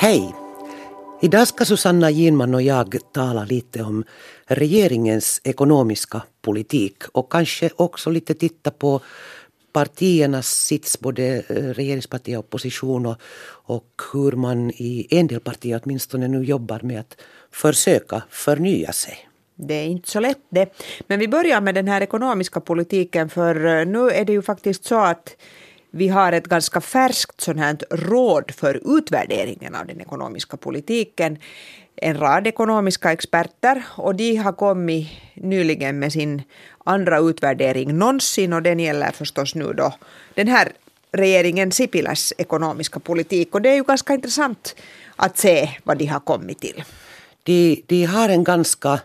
Hej! Idag ska Susanna Ginman och jag tala lite om regeringens ekonomiska politik och kanske också lite titta på partiernas sits, både eh, regeringsparti och opposition och, och hur man i en del partier åtminstone nu jobbar med att försöka förnya sig. Det är inte så lätt det. Men vi börjar med den här ekonomiska politiken för eh, nu är det ju faktiskt så att vi har ett ganska färskt sånt här råd för utvärderingen av den ekonomiska politiken. En rad ekonomiska experter och de har kommit nyligen med sin andra utvärdering någonsin och den gäller förstås nu då den här regeringen Sipiläs ekonomiska politik och det är ju ganska intressant att se vad de har kommit till. De, de har en ganska,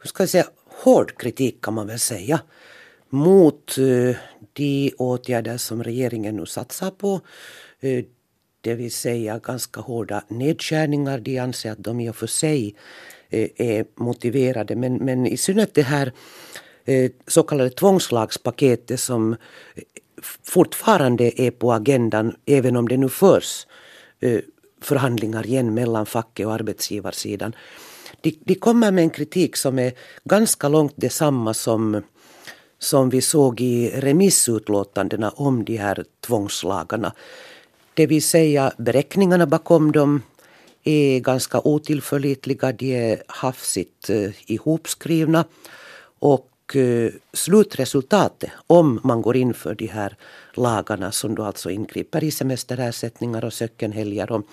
hur ska jag säga, hård kritik kan man väl säga mot eh, de åtgärder som regeringen nu satsar på. Eh, det vill säga ganska hårda nedskärningar. De anser att de i och för sig eh, är motiverade men, men i synnerhet det här så kallade tvångslagspaketet som fortfarande är på agendan även om det nu förs förhandlingar igen mellan facket och arbetsgivarsidan. De, de kommer med en kritik som är ganska långt detsamma som som vi såg i remissutlåtandena om de här tvångslagarna. Det vill säga beräkningarna bakom dem är ganska otillförlitliga, de är hafsigt eh, ihopskrivna och eh, slutresultatet om man går in för de här lagarna som då alltså ingriper i semesterersättningar och sökenhelger och,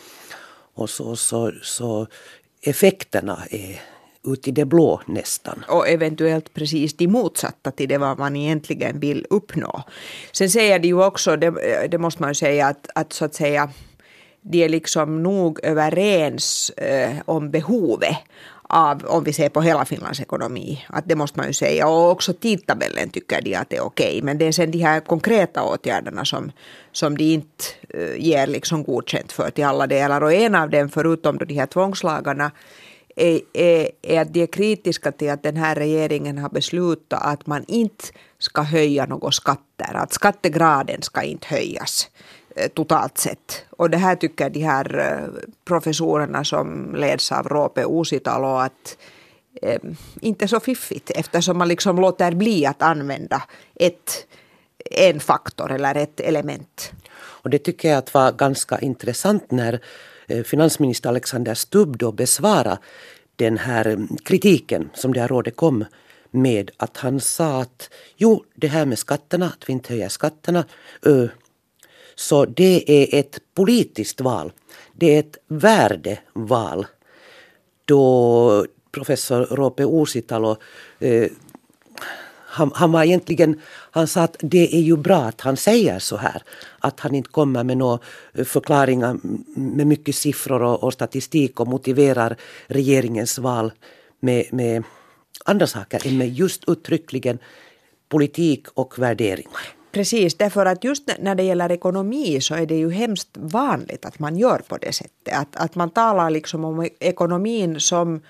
och så, så, så effekterna är ut i det blå nästan. Och eventuellt precis de motsatta till det vad man egentligen vill uppnå. Sen säger de ju också, det, det måste man ju säga, att, att så att säga de är liksom nog överens eh, om behovet av, om vi ser på hela Finlands ekonomi, att det måste man ju säga. Och också tidtabellen tycker de att det är okej. Men det är sen de här konkreta åtgärderna som, som de inte eh, ger liksom godkänt för till alla delar. Och en av dem, förutom då de här tvångslagarna, är, är, är att de är kritiska till att den här regeringen har beslutat att man inte ska höja några skatter, att skattegraden ska inte höjas totalt sett. Och det här tycker de här eh, professorerna som leds av Roope Uusitalo att eh, inte så fiffigt eftersom man liksom låter bli att använda ett, en faktor eller ett element. Och det tycker jag att var ganska intressant när eh, finansminister Alexander Stubb då besvarade den här mm, kritiken som det här rådet kom med att han sa att jo, det här med skatterna, att vi inte höjer skatterna, så det är ett politiskt val. Det är ett värdeval. Då professor Roope Uusitalo eh, han, han, var egentligen, han sa att det är ju bra att han säger så här. Att han inte kommer med några förklaringar med mycket siffror och, och statistik och motiverar regeringens val med, med andra saker än med just uttryckligen politik och värderingar. Precis, därför att just när det gäller ekonomi så är det ju hemskt vanligt att man gör på det sättet. Att, att man talar liksom om ekonomin som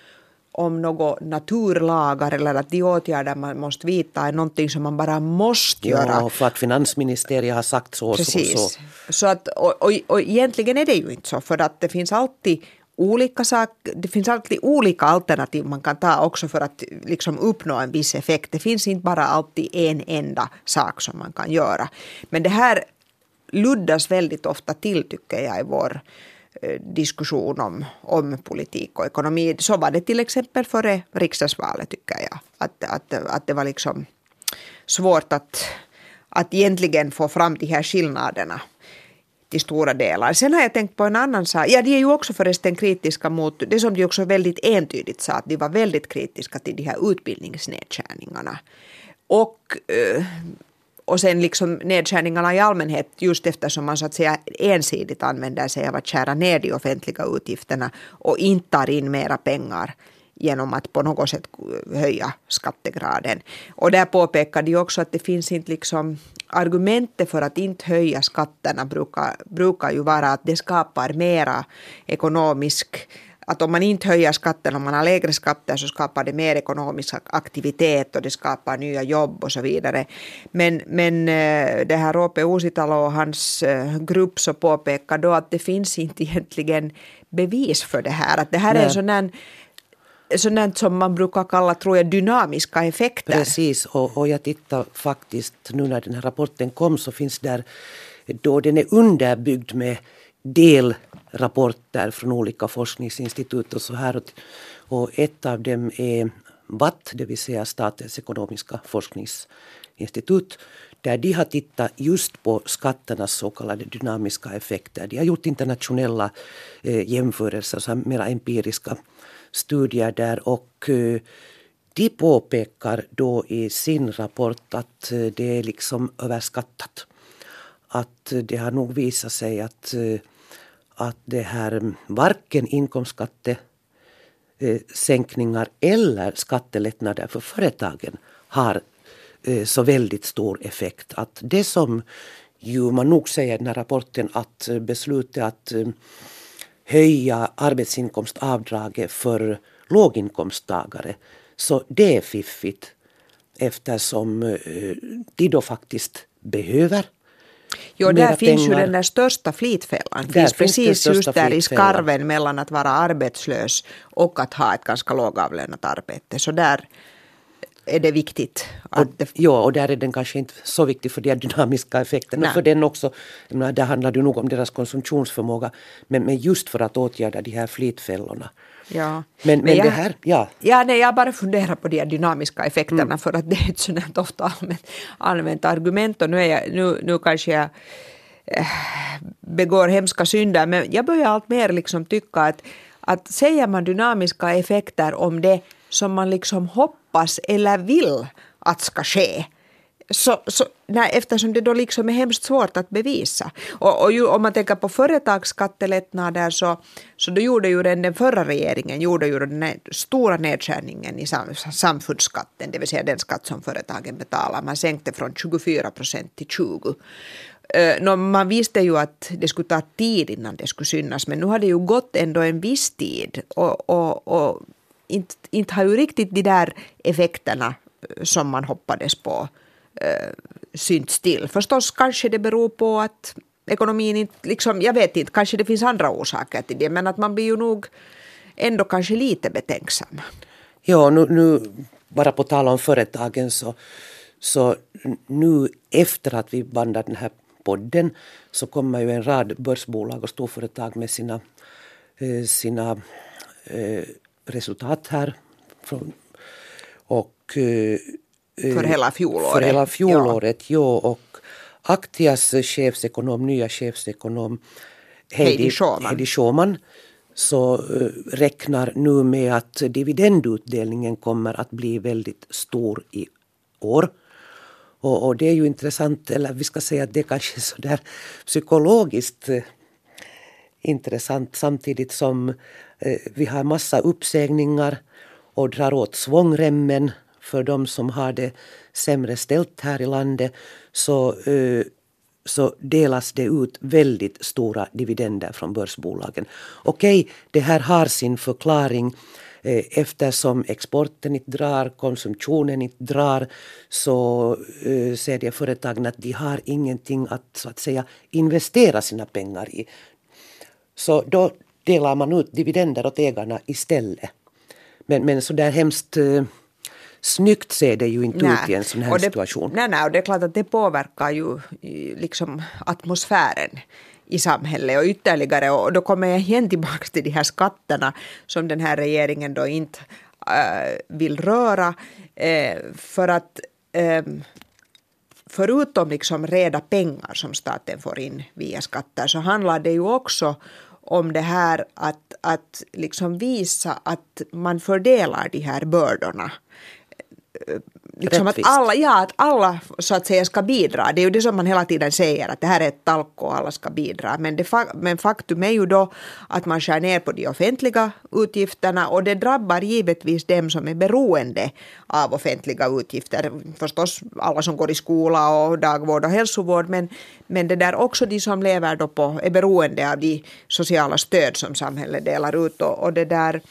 om några naturlagar eller att de åtgärder man måste vidta är någonting som man bara måste göra. Ja, för att finansministeriet har sagt så Precis. så. så. så att, och, och, och egentligen är det ju inte så för att det finns alltid olika saker, det finns alltid olika alternativ man kan ta också för att liksom uppnå en viss effekt. Det finns inte bara alltid en enda sak som man kan göra. Men det här luddas väldigt ofta till tycker jag i vår eh, diskussion om, om politik och ekonomi. Så var det till exempel före riksdagsvalet tycker jag. Att, att, att det var liksom svårt att, att egentligen få fram de här skillnaderna till stora delar. Sen har jag tänkt på en annan sak. Ja, de är ju också förresten kritiska mot det som de också väldigt entydigt sa, att de var väldigt kritiska till de här utbildningsnedskärningarna. Och eh, och sen liksom nedskärningarna i allmänhet just eftersom man så att säga ensidigt använder sig av att skära ner de offentliga utgifterna och inte tar in mera pengar genom att på något sätt höja skattegraden. Och där påpekar de också att det finns inte liksom argumentet för att inte höja skatterna brukar, brukar ju vara att det skapar mera ekonomisk att om man inte höjer skatten, om man har lägre skatter så skapar det mer ekonomisk aktivitet och det skapar nya jobb och så vidare. Men, men eh, det här Roope Uusitalo och hans eh, grupp så påpekar då att det finns inte egentligen bevis för det här. Att det här Nej. är en sån här sådant som man brukar kalla tror jag, dynamiska effekter. Precis, och, och jag tittar faktiskt nu när den här rapporten kom så finns där då den är underbyggd med delrapporter från olika forskningsinstitut och så här. Och ett av dem är VATT, det vill säga Statens ekonomiska forskningsinstitut, där de har tittat just på skatternas så kallade dynamiska effekter. De har gjort internationella eh, jämförelser, så mera empiriska studier där och eh, de påpekar då i sin rapport att eh, det är liksom överskattat. Att eh, det har nog visat sig att, att det här mm, varken inkomstskattesänkningar eller skattelättnader för företagen har så väldigt stor effekt. Att det som ju man nog säger i den här rapporten att beslutet att höja arbetsinkomstavdraget för låginkomsttagare. Så det är fiffigt eftersom eh, de då faktiskt behöver Jo, där finns pengar. ju den där största flitfällan. Där finns precis just där i skarven mellan att vara arbetslös och att ha ett ganska lågavlönat arbete. Så där är det viktigt. och, det... Ja, och där är den kanske inte så viktig för de dynamiska effekterna. Nej. För den också, menar, där handlar det nog om deras konsumtionsförmåga. Men, men just för att åtgärda de här flitfällorna. Ja. Men, men, men jag, det här, ja. Ja, nej, jag bara funderar på de här dynamiska effekterna mm. för att det är ett sådant ofta allmänt, allmänt argument och nu, är jag, nu, nu kanske jag äh, begår hemska synder men jag börjar allt mer liksom tycka att, att säger man dynamiska effekter om det som man liksom hoppas eller vill att ska ske. Så, så, nej, eftersom det då liksom är hemskt svårt att bevisa. Och, och ju, om man tänker på företagsskattelättnader så, så då gjorde ju den, den förra regeringen gjorde ju den stora nedskärningen i sam, samfundsskatten, det vill säga den skatt som företagen betalar. Man sänkte från 24 procent till 20. Eh, no, man visste ju att det skulle ta tid innan det skulle synas men nu har det ju gått ändå en viss tid och, och, och inte, inte har ju riktigt de där effekterna eh, som man hoppades på äh, synts till. Förstås kanske det beror på att ekonomin inte, liksom, jag vet inte, kanske det finns andra orsaker till det, men att man blir ju nog ändå kanske lite betänksam. Ja, nu, nu bara på tal om företagen så, så nu efter att vi bandar den här podden så kommer ju en rad börsbolag och storföretag med sina, eh, sina resultat här. Från, och, eh, för hela fjolåret. För hela fjolåret, ja. ja och Aktias chefsekonom, nya chefsekonom Heidi, Heidi Schauman så uh, räknar nu med att dividendutdelningen kommer att bli väldigt stor i år. Och, och, det är ju intressant, eller vi ska säga att det är kanske sådär psykologiskt intressant samtidigt som Eh, Eh, vi har massa uppsägningar och drar åt svångremmen för de som har det sämre ställt här i landet så, eh, så delas det ut väldigt stora dividender från börsbolagen. Okej, det här har sin förklaring eh, eftersom exporten inte drar, konsumtionen inte drar så säger företagen att de har ingenting att så att säga investera sina pengar i. Så då delar man ut dividender åt ägarna istället. Men, men så där hemskt uh, snyggt ser det ju inte nej. ut i en sån här det, situation. Nej, nej, och det är klart att det påverkar ju liksom atmosfären i samhället och ytterligare och då kommer jag igen tillbaka till de här skatterna som den här regeringen då inte äh, vill röra äh, för att äh, förutom liksom reda pengar som staten får in via skatter så handlar det ju också om det här att, att liksom visa att man fördelar de här bördorna liksom att alla, ja, att alla så att säga ska bidra. Det är ju det som man hela tiden säger att det här är ett talko och alla ska bidra. Men, det, men faktum är ju då att man skär ner på de offentliga utgifterna och det drabbar givetvis dem som är beroende av offentliga utgifter. Förstås alla som går i skola och dagvård och hälsovård men, men det där också de som lever då på, är beroende av de sociala stöd som samhället delar ut och, och det där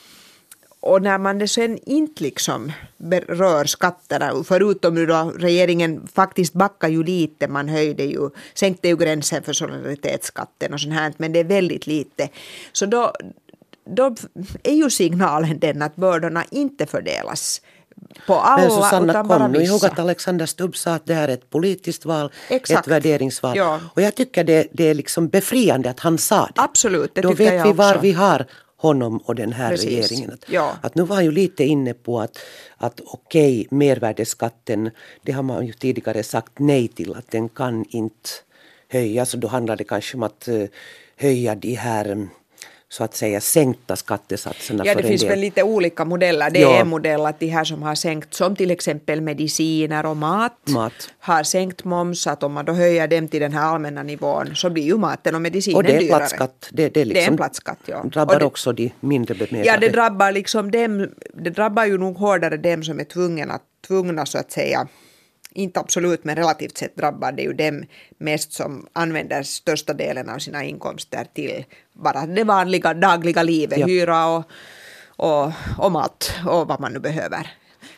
och när man sen inte liksom berör skatterna, förutom nu då regeringen faktiskt backar ju lite, man höjde ju, sänkte ju gränsen för solidaritetsskatten och sånt här, men det är väldigt lite. Så då, då är ju signalen den att bördorna inte fördelas på alla Men Susanna, utan bara kom nu ihåg att Alexander Stubb sa att det här är ett politiskt val, Exakt. ett värderingsval. Ja. Och jag tycker det, det är liksom befriande att han sa det. Absolut, det Då vet vi var vi har honom och den här Precis. regeringen. Att, ja. att nu var han ju lite inne på att, att okej, okay, mervärdesskatten, det har man ju tidigare sagt nej till, att den kan inte höjas. Och då handlar det kanske om att uh, höja de här så att säga sänkta skattesatserna. Ja, det finns del. väl lite olika modeller. Det är ja. en modell att de här som har sänkt, som till exempel mediciner och mat, mat, har sänkt moms, att om man då höjer dem till den här allmänna nivån så blir ju maten och medicinen dyrare. Och det är platsskatt. Det, det, är liksom, det är en platsskatt, ja. drabbar det, också de mindre bemedlade. Ja, det drabbar liksom dem, det drabbar ju nog hårdare dem som är tvungna, tvungna så att säga inte absolut men relativt sett drabbar det ju dem mest som använder största delen av sina inkomster till bara det vanliga dagliga livet, ja. hyra och, och, och mat och vad man nu behöver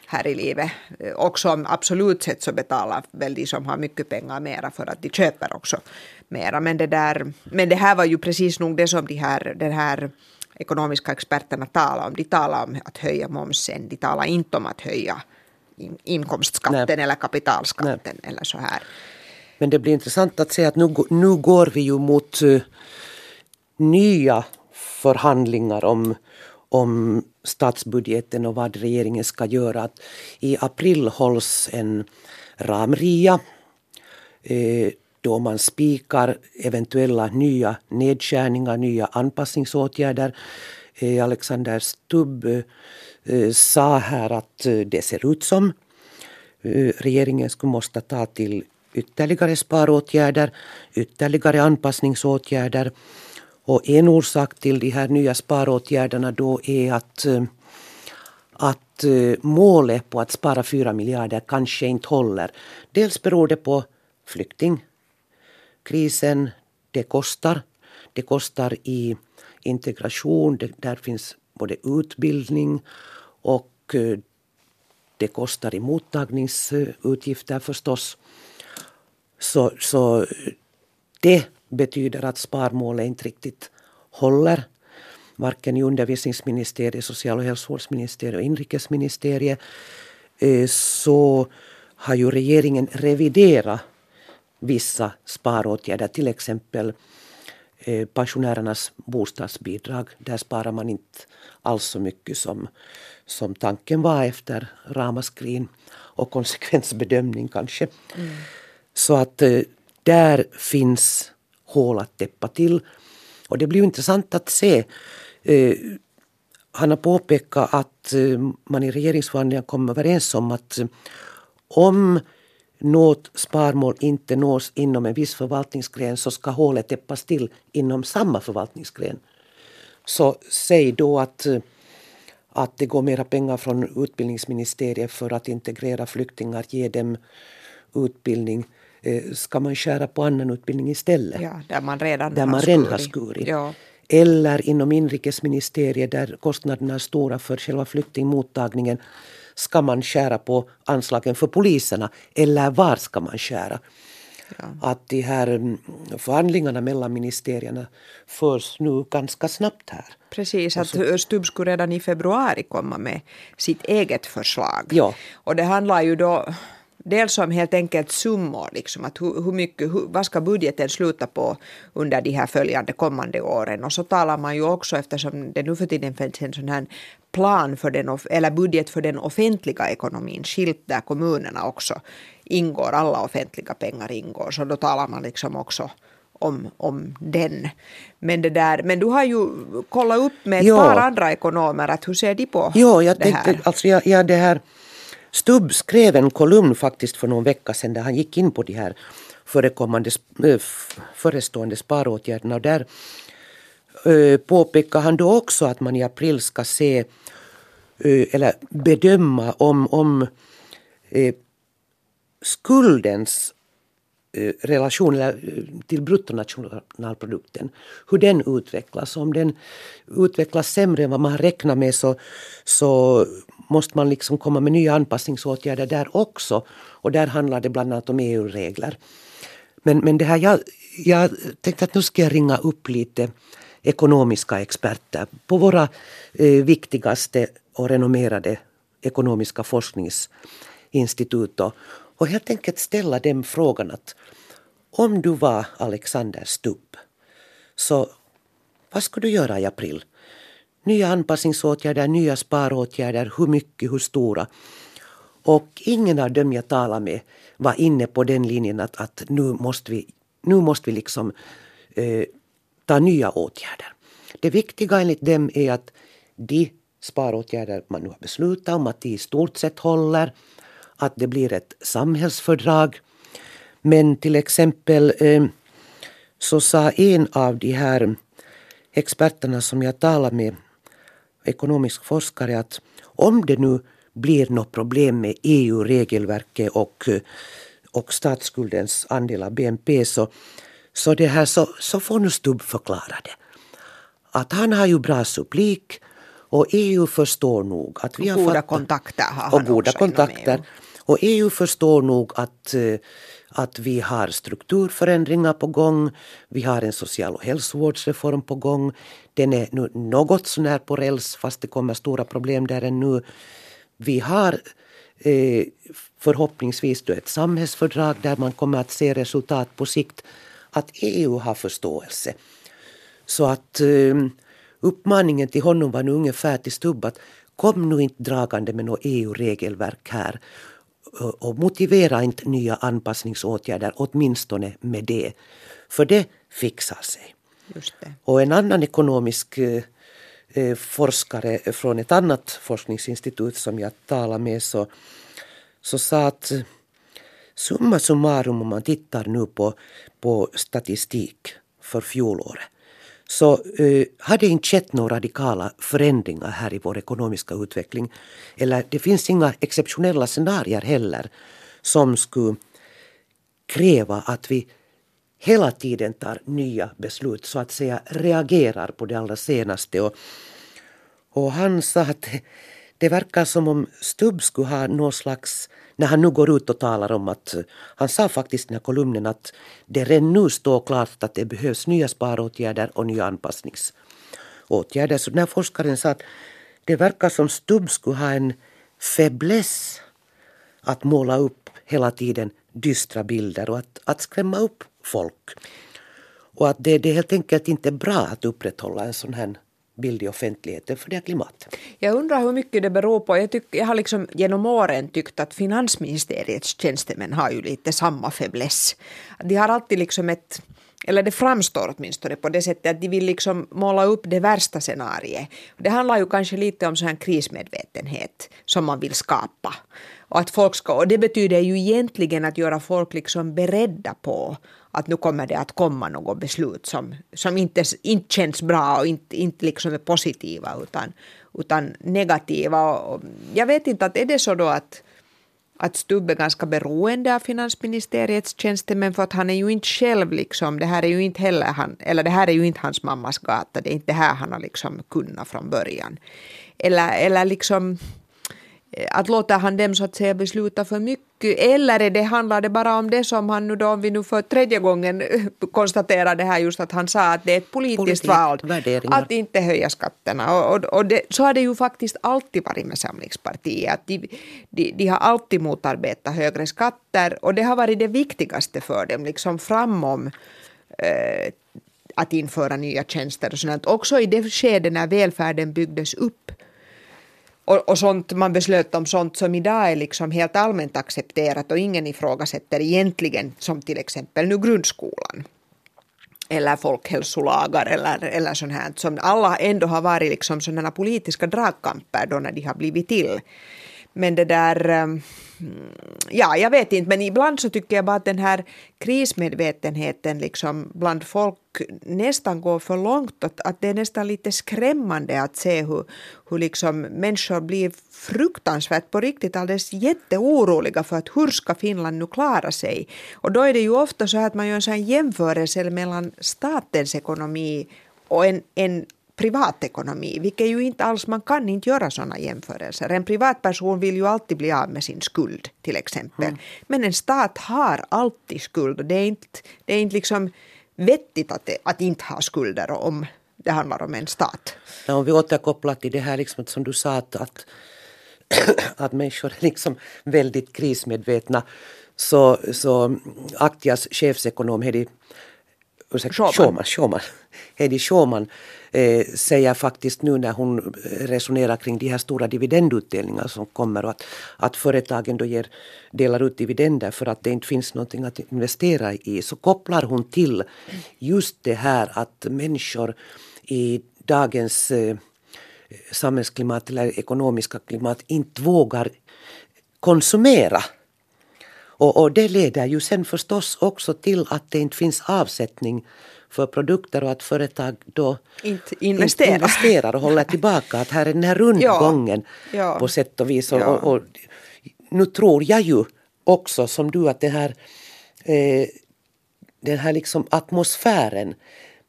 här i livet. Och som absolut sett så betalar väl de som har mycket pengar mera för att de köper också mera. Men det, där, men det här var ju precis nog det som de här, den här ekonomiska experterna talade om. De talade om att höja momsen, de talade inte om att höja inkomstskatten Nej. eller kapitalskatten Nej. eller så här. Men det blir intressant att se att nu, nu går vi ju mot uh, nya förhandlingar om, om statsbudgeten och vad regeringen ska göra. I april hålls en ramria uh, då man spikar eventuella nya nedskärningar, nya anpassningsåtgärder. Uh, Alexander Stubb Eh, Eh, sa här att eh, det ser ut som eh, regeringen skulle måste ta till ytterligare sparåtgärder, ytterligare anpassningsåtgärder. Och en orsak till de här nya sparåtgärderna då är att, att målet på att spara 4 miljarder kanske inte håller. Dels beror det på flyktingkrisen. Det kostar. Det kostar i integration. Det, där finns både utbildning och eh, det kostar i mottagningsutgifter förstås. Så, så det betyder att sparmålet inte riktigt håller. Varken i undervisningsministeriet, social och hälsovårdsministeriet och inrikesministeriet eh, så har ju regeringen reviderat vissa sparåtgärder. Till exempel pensionärernas bostadsbidrag. Där sparar man inte alls så mycket som, som tanken var efter ramaskrin och konsekvensbedömning kanske. Mm. Så att eh, där finns hål att täppa till. Och det blir intressant att se. Eh, han har påpekat att eh, man i regeringsförhandlingarna kom överens om att om något sparmål inte nås inom en viss förvaltningsgren så ska hålet täppas till inom samma förvaltningsgren. Så säg då att, att det går mera pengar från utbildningsministeriet för att integrera flyktingar, ge dem utbildning. Eh, ska man skära på annan utbildning istället? Ja, där man redan där man skurit. har skurit. Ja. Eller inom inrikesministeriet där kostnaderna är stora för själva flyktingmottagningen. Ska man skära på anslagen för poliserna eller var ska man skära? Ja. Att de här mm, förhandlingarna mellan ministerierna förs nu ganska snabbt här. Precis, att så, Stubb skulle redan i februari komma med sitt eget förslag. Ja. Och det handlar ju då dels om helt enkelt summor, liksom, att hur, hur mycket, hur, vad ska budgeten sluta på under de här följande kommande åren. Och så talar man ju också, eftersom det nu för tiden finns en sån här plan för den, eller budget för den offentliga ekonomin skilt där kommunerna också ingår, alla offentliga pengar ingår, så då talar man liksom också om, om den. Men, det där, men du har ju kollat upp med ett jo. par andra ekonomer, att hur ser de på jo, jag det här? Tänkte, alltså jag, jag det här Stubb skrev en kolumn faktiskt för någon vecka sedan där han gick in på de här förekommande, förestående sparåtgärderna och där Eh, påpekar han då också att man i april ska se eh, eller bedöma om, om eh, skuldens relation till bruttonationalprodukten, hur den utvecklas. Om den utvecklas sämre än vad man har räknat med så, så måste man liksom komma med nya anpassningsåtgärder där också. Och där handlar det bland annat om EU-regler. Men, men det här, jag, jag tänkte att nu ska jag ringa upp lite ekonomiska experter på våra eh, viktigaste och renommerade ekonomiska forskningsinstitut. Och, och helt enkelt ställa dem frågan att om du var Alexander Stubb, så vad skulle du göra i april? Nya anpassningsåtgärder, nya sparåtgärder, hur mycket, hur stora? Och ingen av dem jag talade med var inne på den linjen att, att nu måste vi, nu måste vi liksom eh, ta nya åtgärder. Det viktiga enligt dem är att de sparåtgärder man nu har beslutat om, att de i stort sett håller, att det blir ett samhällsfördrag. Men till exempel eh, så sa en av de här experterna som jag talade med, ekonomisk forskare, att om det nu blir något problem med EU-regelverket och, eh, och statsskuldens andel av BNP så, så, det här, så, så får nu Stubb förklara det. Att han har ju bra supplik och EU förstår nog att vi har goda fattat, kontakter har han och goda också kontakter. EU. Och EU förstår nog att, eh, att vi har strukturförändringar på gång. Vi har en social och hälsovårdsreform på gång. Den är nu något sånär på räls fast det kommer stora problem där ännu. Vi har eh, förhoppningsvis då ett samhällsfördrag där man kommer att se resultat på sikt. Att EU har förståelse. Så att eh, uppmaningen till honom var nu ungefär till Stubb att kom nu inte dragande med något EU-regelverk här och motivera inte nya anpassningsåtgärder, åtminstone med det. För det fixar sig. Och en annan ekonomisk eh, eh, forskare från ett annat forskningsinstitut som jag talade med så, så sa att summa summarum om man tittar nu på, på statistik för fjolåret så eh, har det inte skett några radikala förändringar här i vår ekonomiska utveckling. Eller det finns inga exceptionella scenarier heller som skulle kräva att vi hela tiden tar nya beslut, så att säga reagerar på det allra senaste. Och, och han sa att det, det verkar som om Stubb skulle ha någon slags när han nu går ut och talar om att eh, han sa faktiskt i den här kolumnen att det redan nu står klart att det behövs nya sparåtgärder och nya anpassningsåtgärder. Så den här forskaren sa att det verkar som Stubb skulle ha en fäbless att måla upp hela tiden dystra bilder och att, att skrämma upp folk. Och att det, det är helt enkelt inte bra att upprätthålla en sån här bild i offentligheten för det klimat. klimatet. Jag undrar hur mycket det beror på. Jag, tyck, jag har liksom genom åren tyckt att finansministeriets tjänstemän har ju lite samma fäbless. De har alltid liksom ett eller det framstår åtminstone på det sättet att de vill liksom måla upp det värsta scenariet. Det handlar ju kanske lite om sån här krismedvetenhet som man vill skapa. Och, att folk ska, och det betyder ju egentligen att göra folk liksom beredda på att nu kommer det att komma något beslut som, som inte, inte känns bra och inte, inte liksom är positiva utan, utan negativa. Och jag vet inte, att är det så då att, att Stubb är ganska beroende av finansministeriets tjänstemän för att han är ju inte själv liksom, det här är ju inte heller han, eller det här är ju inte hans mammas gata, det är inte det här han har liksom kunnat från början. Eller, eller liksom att låter han dem så att säga besluta för mycket eller är det, handlar det bara om det som han nu då, om vi nu för tredje gången konstaterar det här just att han sa att det är ett politiskt Politik, val att inte höja skatterna och, och, och det, så har det ju faktiskt alltid varit med Samlingspartiet att de, de, de, har alltid motarbetat högre skatter och det har varit det viktigaste för dem liksom framom eh, att införa nya tjänster och sånt. Också i det skede när välfärden byggdes upp och, och sånt, man beslöt om sånt som idag är liksom helt allmänt accepterat och ingen ifrågasätter egentligen som till exempel nu grundskolan eller folkhälsolagar eller, eller sånt här som alla ändå har varit liksom sådana politiska dragkamper då när de har blivit till men det där, ehm, ja jag vet inte, men ibland så tycker jag bara att den här krismedvetenheten liksom bland folk nästan går för långt. Att, att det är nästan lite skrämmande att se hur, hur liksom människor blir fruktansvärt på riktigt alldeles jätteoroliga för att hur ska Finland nu klara sig? Och då är det ju ofta så att man gör en sån jämförelse mellan statens ekonomi och en, en privatekonomi, vilket ju inte alls, man kan inte göra sådana jämförelser. En privatperson vill ju alltid bli av med sin skuld till exempel. Mm. Men en stat har alltid skuld och det är inte, det är inte liksom vettigt att, det, att inte ha skulder om det handlar om en stat. Ja, om vi återkopplar till det här liksom, som du sa att, att, att människor är liksom väldigt krismedvetna så, så Aktias chefsekonom Hedi Schumann, Schumann, Hedi Schumann eh, säger faktiskt nu när hon resonerar kring de här stora dividendutdelningarna som kommer och att, att företagen då ger, delar ut dividender för att det inte finns någonting att investera i så kopplar hon till just det här att människor i dagens eh, samhällsklimat eller ekonomiska klimat inte vågar konsumera. Och, och, det leder ju sen förstås också till att det inte finns avsättning för produkter och att företag då inte investerar, inte investerar och håller tillbaka. Att här är den här rundgången ja, ja, på sätt och vis. Och, ja. och, nu tror jag ju också som du att det här, eh, den här liksom atmosfären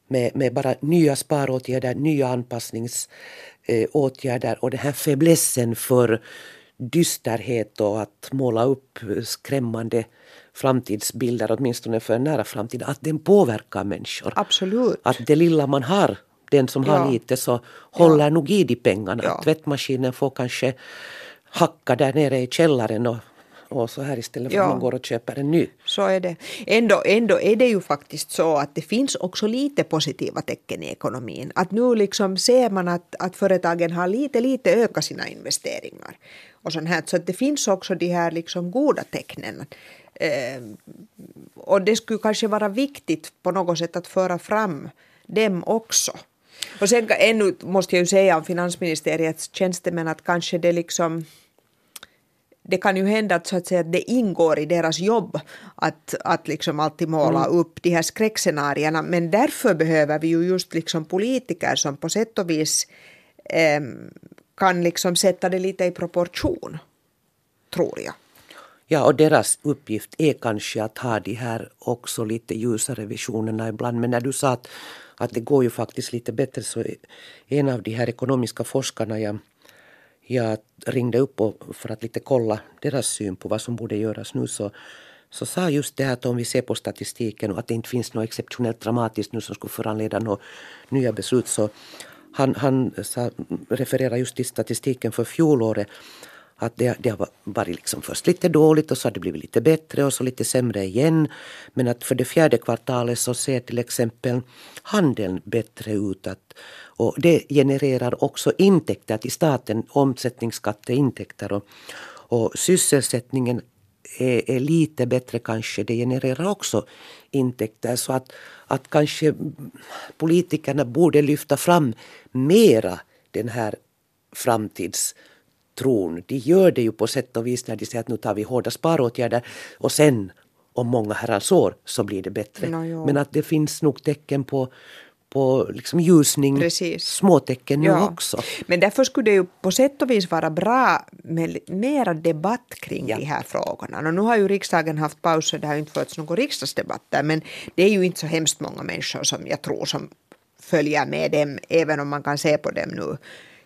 med, med bara nya sparåtgärder, nya anpassningsåtgärder och den här fäblessen för dysterhet och att måla upp skrämmande framtidsbilder, åtminstone för en nära framtid, att den påverkar människor. Absolut. Att det lilla man har, den som ja. har lite, så håller ja. nog i de pengarna. Ja. Tvättmaskinen får kanske hacka där nere i källaren och och så här istället för ja. att man går och köper en ny. Så är det. Ändå, ändå är det ju faktiskt så att det finns också lite positiva tecken i ekonomin. Att nu liksom ser man att, att företagen har lite, lite ökat sina investeringar. Och sånt här. Så att det finns också de här liksom goda tecknen. Eh, och det skulle kanske vara viktigt på något sätt att föra fram dem också. Och sen ännu måste jag ju säga om finansministeriets tjänstemän att kanske det liksom det kan ju hända att, så att, säga, att det ingår i deras jobb att, att liksom alltid måla mm. upp de här skräckscenarierna. Men därför behöver vi ju just liksom politiker som på sätt och vis eh, kan liksom sätta det lite i proportion, tror jag. Ja, och deras uppgift är kanske att ha de här också lite ljusare visionerna ibland. Men när du sa att, att det går ju faktiskt lite bättre så en av de här ekonomiska forskarna jag, jag ringde upp och för att lite kolla deras syn på vad som borde göras nu så, så sa just det att om vi ser på statistiken och att det inte finns något exceptionellt dramatiskt nu som skulle föranleda några nya beslut så han, han sa, refererar just till statistiken för fjolåret att det, det har varit liksom först lite dåligt och så har det blivit lite bättre och så lite sämre igen. Men att för det fjärde kvartalet så ser till exempel handeln bättre ut. Att, och det genererar också intäkter till staten, omsättningsskatteintäkter. Och, och sysselsättningen är, är, lite bättre kanske. Det genererar också intäkter. Så att, att kanske politikerna borde lyfta fram mera den här framtids tron. De gör det ju på sätt och vis när de säger att nu tar vi hårda sparåtgärder och sen om många herrans år så blir det bättre. No, Men att det finns nog tecken på på liksom ljusning, Precis. småtecken nu ja. också. Men därför skulle det ju på sätt och vis vara bra med mera debatt kring ja. de här frågorna. Och nu har ju riksdagen haft pauser, det har ju inte förts någon riksdagsdebatt där, men det är ju inte så hemskt många människor som jag tror som följer med dem, även om man kan se på dem nu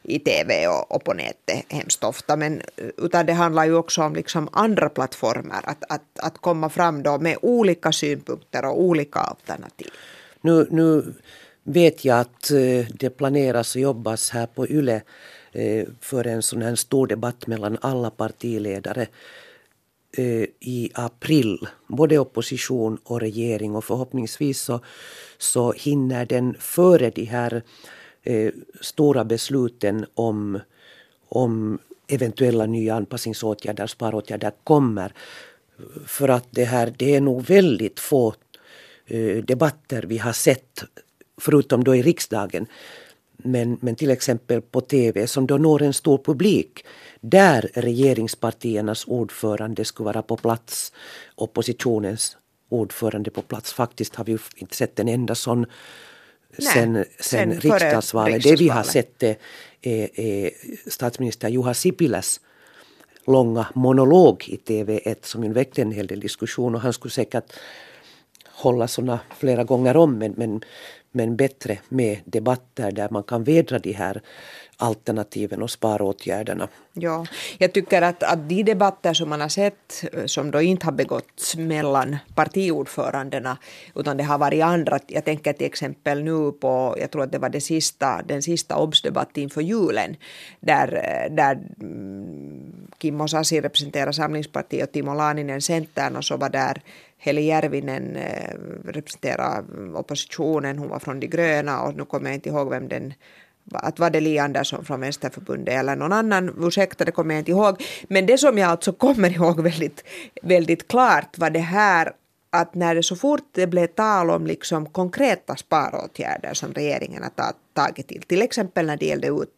i tv och, och på nätet hemskt ofta. Men, utan det handlar ju också om liksom andra plattformar, att, att, att komma fram då med olika synpunkter och olika alternativ. Nu, nu vet jag att eh, det planeras och jobbas här på YLE eh, för en sån här stor debatt mellan alla partiledare eh, i april, både opposition och regering och förhoppningsvis så, så hinner den före de här eh, stora besluten om, om eventuella nya anpassningsåtgärder, sparåtgärder kommer. För att det här, det är nog väldigt få eh, debatter vi har sett, förutom då i riksdagen, men, men till exempel på TV som då når en stor publik där regeringspartiernas ordförande skulle vara på plats, oppositionens ordförande på plats. Faktiskt har vi inte sett en enda sån Nej, sen, sen, sen riksdagsvalet. Det vi har sett är, är, är statsminister Juha Sipiläs långa monolog i TV1 som ju väckte en hel del diskussion och han skulle säkert hålla sådana flera gånger om men, men, men bättre med debatter där man kan vädra de här alternativen och sparåtgärderna. Ja, jag tycker att, att de debatter som man har sett eh, som då inte har begåtts mellan partiordförandena utan det har varit andra, jag tänker till exempel nu på, jag tror att det var det sista, den sista obsdebatten inför julen där, eh, där mm, Kimmo Sasi representerar Samlingspartiet och Timo Laaninen Centern och så var där Heli Järvinen eh, representerar mm, oppositionen, hon var från De gröna och nu kommer jag inte ihåg vem den att var det Li Andersson från Vänsterförbundet eller någon annan, ursäkta det kommer jag inte ihåg. Men det som jag alltså kommer ihåg väldigt, väldigt klart var det här att när det så fort det blev tal om liksom konkreta sparåtgärder som regeringen har tagit till, till exempel när det gällde ut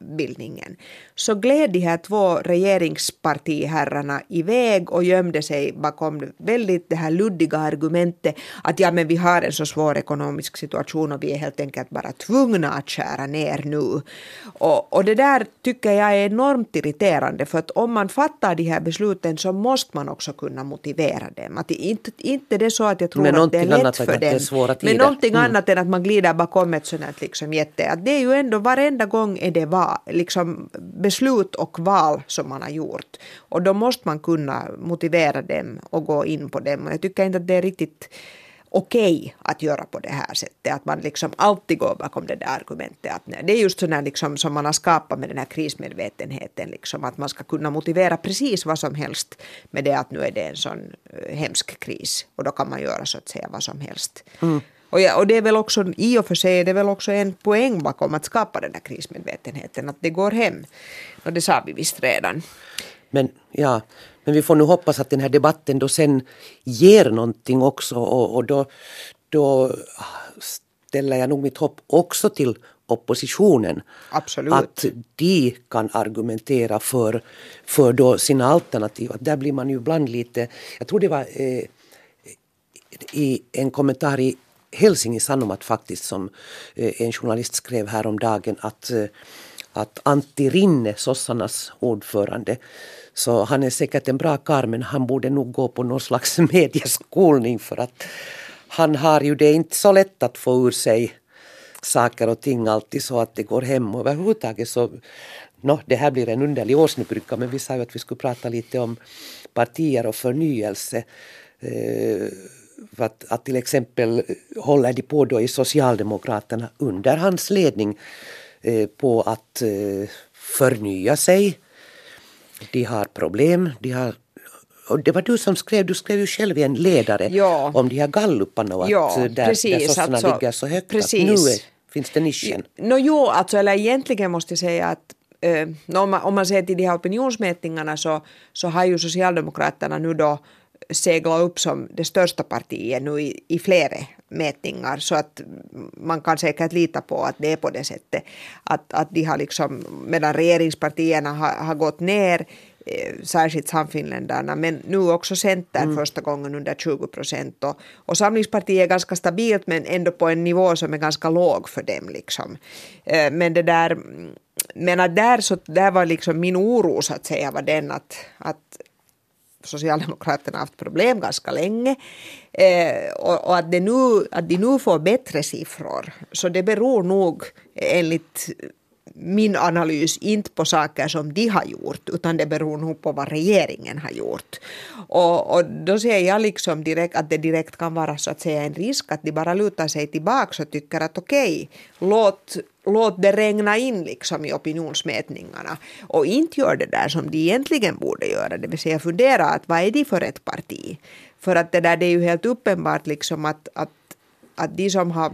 utbildningen så gled de här två regeringspartiherrarna iväg och gömde sig bakom väldigt det här luddiga argumentet att ja men vi har en så svår ekonomisk situation och vi är helt enkelt bara tvungna att skära ner nu. Och, och det där tycker jag är enormt irriterande för att om man fattar de här besluten så måste man också kunna motivera dem. Att inte, inte det är så att jag tror men att det är lätt för dem. Men någonting mm. annat än att man glider bakom ett sånt här liksom jätte. Att det är ju ändå varenda gång är det val, liksom beslut och val som man har gjort. Och då måste man kunna motivera dem och gå in på dem. Och jag tycker inte att det är riktigt okej okay att göra på det här sättet. Att man liksom alltid går bakom det där argumentet. Att det är just sådär liksom som man har skapat med den här krismedvetenheten. Liksom, att man ska kunna motivera precis vad som helst med det att nu är det en sån eh, hemsk kris. Och då kan man göra så att säga vad som helst. Mm. Och, ja, och det är väl också, i och för sig, det är väl också en poäng bakom att skapa den här krismedvetenheten, att det går hem. Och det sa vi visst redan. Men, ja, men vi får nu hoppas att den här debatten då sen ger någonting också och, och då, då ställer jag nog mitt hopp också till oppositionen. Absolut. Att de kan argumentera för, för då sina alternativ. Där blir man ju ibland lite, jag tror det var eh, i en kommentar i Helsingin Sanomat faktiskt som eh, en journalist skrev häromdagen att, eh, att Antti Rinne, sossarnas ordförande, så han är säkert en bra karl men han borde nog gå på någon slags medieskolning för att han har ju det inte så lätt att få ur sig saker och ting alltid så att det går hem och överhuvudtaget så no, det här blir en underlig åsnebrygga men vi sa ju att vi skulle prata lite om partier och förnyelse. Eh, Eh, att, att till exempel håller de på då i Socialdemokraterna under hans ledning eh, på att eh, förnya sig. De har problem. De har, och det var du som skrev, du skrev ju själv i en ledare ja. om de här galluparna och ja, att där, precis, där sossarna alltså, ligger så högt precis. att nu är, finns det nischen. No, jo, alltså, eller egentligen måste jag säga att eh, om, man, om man ser till de här opinionsmätningarna så, så har ju Socialdemokraterna nu då segla upp som det största partiet nu i, i flera mätningar så att man kan säkert lita på att det är på det sättet. Att, att de har liksom, medan regeringspartierna har, har gått ner eh, särskilt Samfinländarna, men nu också Centern mm. första gången under 20 procent. Och, och Samlingspartiet är ganska stabilt men ändå på en nivå som är ganska låg för dem. Liksom. Eh, men det där, men att där, så, där var liksom min oro så att säga var den att, att Socialdemokraterna haft problem ganska länge. Eh, och, och, att, det nu, att de nu får bättre siffror, så det beror nog enligt min analys inte på saker som de har gjort utan det beror nog på vad regeringen har gjort. Och, och då ser jag liksom direkt att det direkt kan vara så att säga en risk att de bara lutar sig tillbaka och tycker att okej, okay, låt, låt det regna in liksom i opinionsmätningarna och inte gör det där som de egentligen borde göra, det vill säga fundera att vad är de för ett parti? För att det där det är ju helt uppenbart liksom att, att, att de som har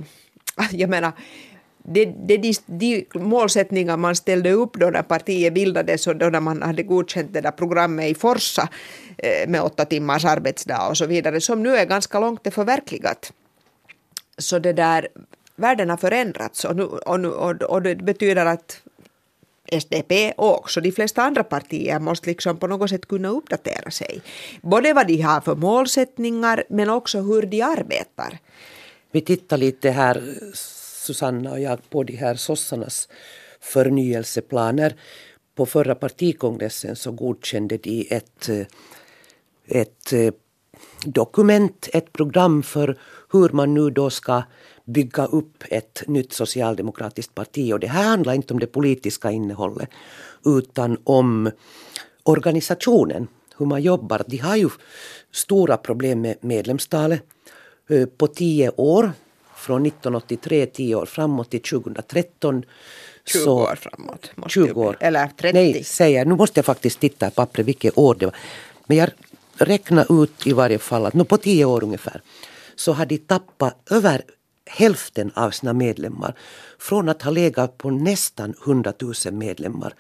jag menar, det, det, de, de målsättningar man ställde upp då när partiet bildades och då när man hade godkänt det där programmet i Forsa eh, med åtta timmars arbetsdag och så vidare, som nu är ganska långt förverkligat. Så det där, världen har förändrats och, nu, och, nu, och, och det betyder att SDP och också de flesta andra partier måste liksom på något sätt kunna uppdatera sig. Både vad de har för målsättningar men också hur de arbetar. Vi tittar lite här, Susanna och jag, på de här sossarnas förnyelseplaner. På förra partikongressen så godkände de ett, eh, ett eh, dokument, ett program för hur man nu då ska bygga upp ett nytt socialdemokratiskt parti. Och det här handlar inte om det politiska innehållet utan om organisationen, hur man jobbar. De har ju stora problem med medlemstalet. Eh, på tio år, från 1983 tio år framåt till 2013 20 så, år framåt. 20 år. Eller 30. Nej, säger Nu måste jag faktiskt titta i pappret vilket år det var. Men jag räknar ut i varje fall att nu på tio år ungefär så har de tappat över hälften av sina medlemmar. Från att ha legat på nästan 100 000 medlemmar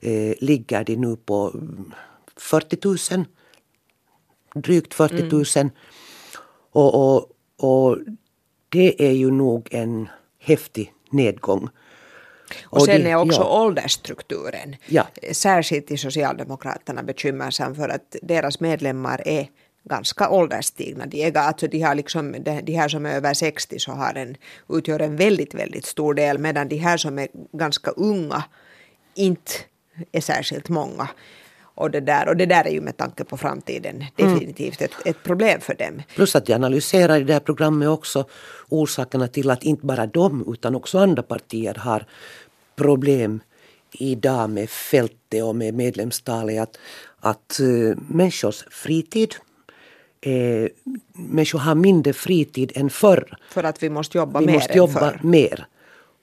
eh, ligger de nu på 40 000. Drygt 40 000. Mm. Och, och, och det är ju nog en häftig nedgång. Och, sen det, är också ja. åldersstrukturen, ja. särskilt i Socialdemokraterna bekymmersam för att deras medlemmar är ganska ålderstigna. De, är, alltså de, har liksom, de, de här som är över 60 så har en, utgör en väldigt, väldigt stor del medan de här som är ganska unga inte är särskilt många. Och det, där, och det där är ju med tanke på framtiden mm. definitivt ett, ett problem för dem. Plus att de analyserar i det här programmet också orsakerna till att inte bara de utan också andra partier har problem idag med fältet och med medlemstalet. Att, att uh, människors fritid eh, människor har mindre fritid än förr. För att vi måste jobba vi mer måste jobba förr. mer.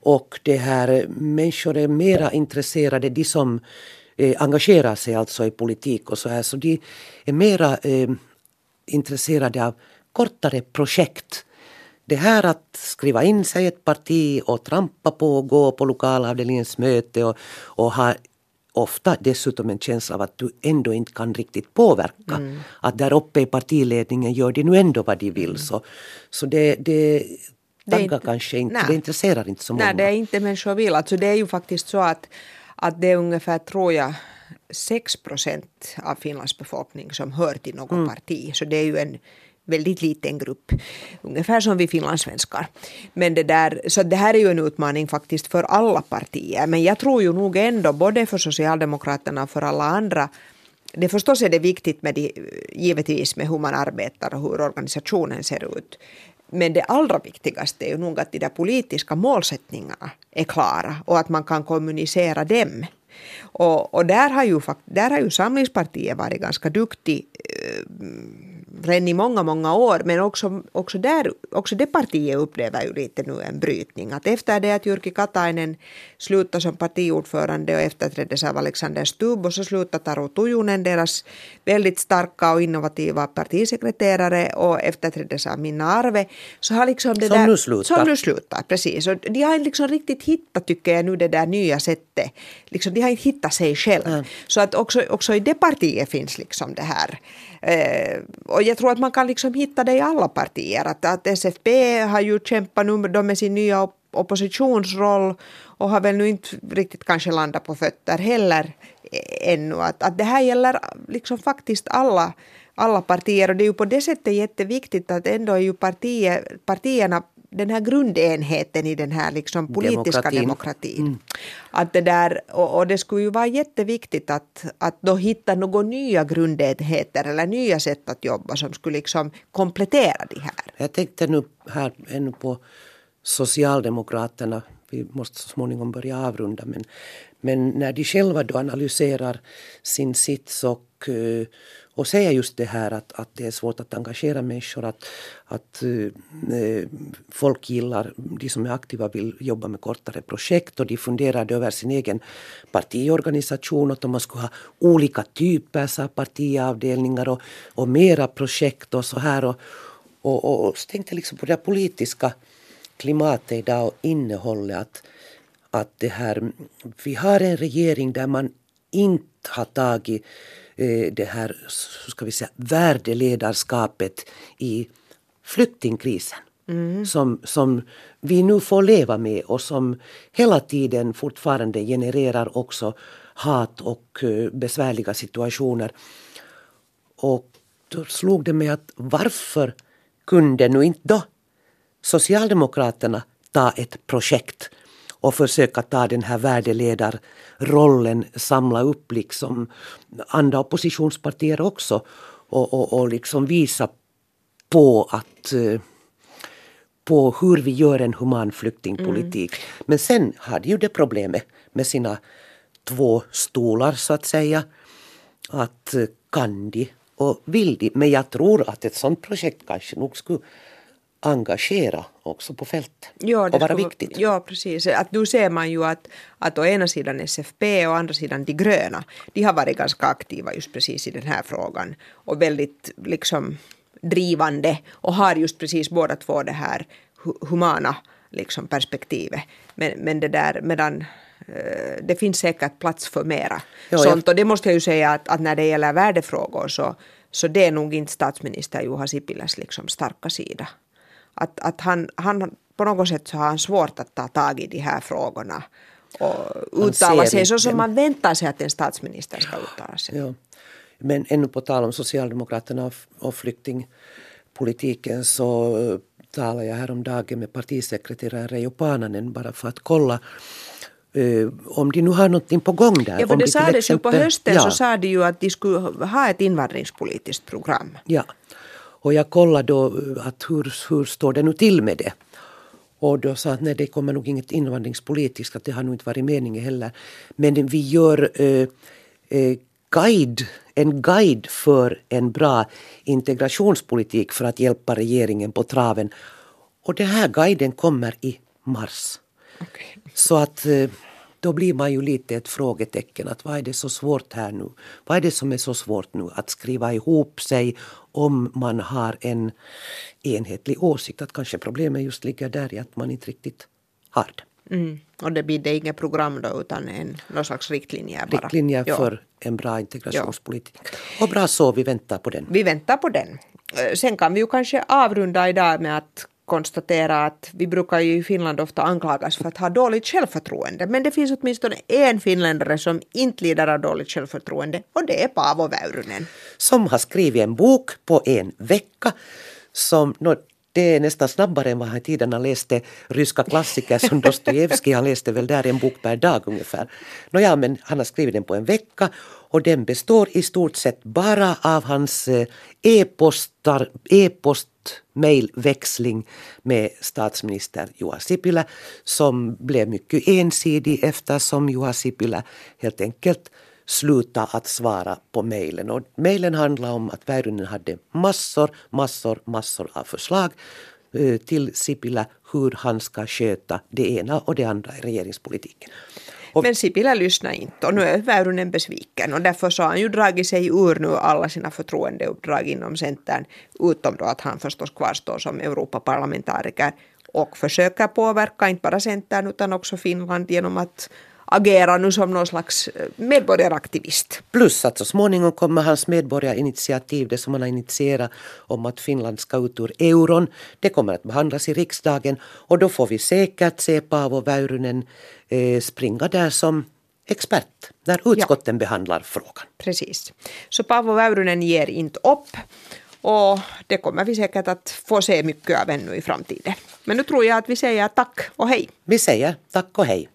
Och det här, människor är mera intresserade, de som eh, engagerar sig alltså i politik och så här, så de är mera eh, intresserade av kortare projekt. Det här att skriva in sig i ett parti och trampa på och gå på lokalavdelningens möte och, och ha ofta dessutom en känsla av att du ändå inte kan riktigt påverka. Mm. Att där uppe i partiledningen gör de nu ändå vad de vill. Mm. Så, så det, det taggar kanske inte, nej. det intresserar inte så många. Nej, det är inte människor vill. Alltså det är ju faktiskt så att, att det är ungefär, tror jag, 6 procent av Finlands befolkning som hör till något mm. parti. Så det är ju en väldigt liten grupp, ungefär som vi finlandssvenskar. Men det där, så det här är ju en utmaning faktiskt för alla partier. Men jag tror ju nog ändå, både för Socialdemokraterna och för alla andra, det förstås är det viktigt med de, givetvis med hur man arbetar och hur organisationen ser ut. Men det allra viktigaste är ju nog att de där politiska målsättningarna är klara och att man kan kommunicera dem. Och, och där, har ju, där har ju Samlingspartiet varit ganska duktig eh, redan i många, många år. Men också, också, där, också det partiet upplever ju lite nu en brytning. Att efter det att Jyrki Katainen slutade som partiordförande och efterträddes av Alexander Stubb och så slutade Taru Tujunen, deras väldigt starka och innovativa partisekreterare och efterträddes av Minna Arve. Så har liksom det som där, nu slutar. Som nu slutar, precis. Och de har liksom riktigt hittat, tycker jag, nu det där nya sättet. Liksom, de har inte hittat sig själva. Mm. Så att också, också i det partiet finns liksom det här Eh, och jag tror att man kan liksom hitta det i alla partier. Att, att SFP har ju kämpat nu med sin nya oppositionsroll och har väl nu inte riktigt kanske landat på fötter heller eh, ännu. Att, att det här gäller liksom faktiskt alla, alla partier och det är ju på det sättet jätteviktigt att ändå är ju partier, partierna den här grundenheten i den här liksom politiska demokratin. demokratin. Mm. Att det där, och, och, det skulle ju vara jätteviktigt att, att då hitta några nya grundenheter eller nya sätt att jobba som skulle liksom komplettera de här. Jag tänkte nu här ännu på Socialdemokraterna. Vi måste så småningom börja avrunda. Men, men när de själva då analyserar sin sits och uh, och säga just det här att, att det är svårt att engagera människor, att, att eh, eh folk gillar, de som är aktiva vill jobba med kortare projekt och de funderade över sin egen partiorganisation, att om man skulle ha olika typer av partiavdelningar och, och mera projekt och så här. Och, och, och, och tänkte liksom på det politiska klimatet idag och innehållet. Att, att det här, vi har en regering där man inte har tagit det här, ska vi säga, värdeledarskapet i flyktingkrisen. mm. som, som vi nu får leva med och som hela tiden fortfarande genererar också hat och uh, besvärliga situationer. Och då slog det mig att varför kunde nu inte då Socialdemokraterna ta ett projekt och försöka ta den här värdeledarrollen, samla upp liksom andra oppositionspartier också och, och, och liksom visa på att eh, på hur vi gör en human flyktingpolitik. Mm. Men sen hade ju det problemet med sina två stolar så att säga. Att eh, kan de och vill de? Men jag tror att ett sådant projekt kanske nog skulle engagera också på fältet ja, och vara viktigt. Ja, precis. Att nu ser man ju att, att å ena sidan SFP och å andra sidan de gröna, de har varit ganska aktiva just precis i den här frågan och väldigt liksom drivande och har just precis båda två det här humana liksom perspektivet. Men, men det där medan eh, det finns säkert plats för mera jo, sånt. Och det måste jag ju säga att, att när det gäller värdefrågor så, så det är nog inte statsminister Juha Sipiläs liksom starka sida. Att, att han, han, på något sätt så har han svårt att ta tag i de här frågorna och uttala sig så som man väntar sig att en statsminister ska uttala sig. Ja. Men ännu på tal om Socialdemokraterna och flyktingpolitiken så eh, talade jag häromdagen med partisekreterare Reijo Paananen bara för att kolla Uh, om de nu har någonting på gång där. Ja, för det de sades ju på hösten ja. så sa de ju att de skulle ha ett invandringspolitiskt program. Ja, och jag kollade då eh, att hur, hur står det nu till med det. Och då sa att nej, det kommer nog inget invandringspolitiskt, att det har nog inte varit meningen heller. Men vi gör uh, uh, guide, en guide för en bra integrationspolitik för att hjälpa regeringen på traven. Och den här guiden kommer i mars. Okay. Så att eh, då blir man ju lite ett frågetecken. Att vad är det så svårt här nu? Vad är det som är så svårt nu? Att skriva ihop sig om man har en enhetlig åsikt. Att kanske problemet just ligger där i att man inte riktigt har det. Mm. Och det blir inget program då utan en, någon slags riktlinjer bara. Riktlinjer ja. för en bra integrationspolitik. Ja. Och bra så, vi väntar på den. Vi väntar på den. Eh, sen kan vi ju kanske avrunda idag med att konstatera att vi brukar ju i Finland ofta anklagas för att ha dåligt självförtroende. Men det finns åtminstone en finländare som inte lider av dåligt självförtroende och det är Paavo Väyrynen. Som har skrivit en bok på en vecka som det är nästan snabbare än vad han i tiderna läste ryska klassiker som Dostojevskij. Han läste väl där en bok per dag ungefär. Nåja, men han har skrivit den på en vecka och den består i stort sett bara av hans eh, e-postar, e-post mejlväxling med statsminister Juha Sipilä som blev mycket ensidig eftersom Juha Sipilä helt enkelt sluta att svara på mejlen. Och mejlen handlade om att Väyrynen hade massor, massor, massor av förslag eh, till Sipilä hur han ska sköta det ena och det andra i regeringspolitiken. Och, Men Sipilä lyssnade inte. Och nu är Väyrynen besviken och därför så har han ju dragit sig ur nu alla sina förtroendeuppdrag inom Centern utom då att han förstås kvarstår som Europaparlamentariker och försöker påverka inte bara Centern utan också Finland genom att agera nu som någon slags eh, medborgaraktivist. Plus att så småningom kommer hans medborgarinitiativ, det som han har initierat om att Finland ska ut ur euron, det kommer att behandlas i riksdagen och då får vi säkert se Paavo Väyrynen eh, springa där som expert när utskotten ja. behandlar frågan. Precis. Så Paavo Väyrynen ger inte upp och det kommer vi säkert att få se mycket av ännu i framtiden. Men nu tror jag att vi säger tack och hej. Vi säger tack och hej.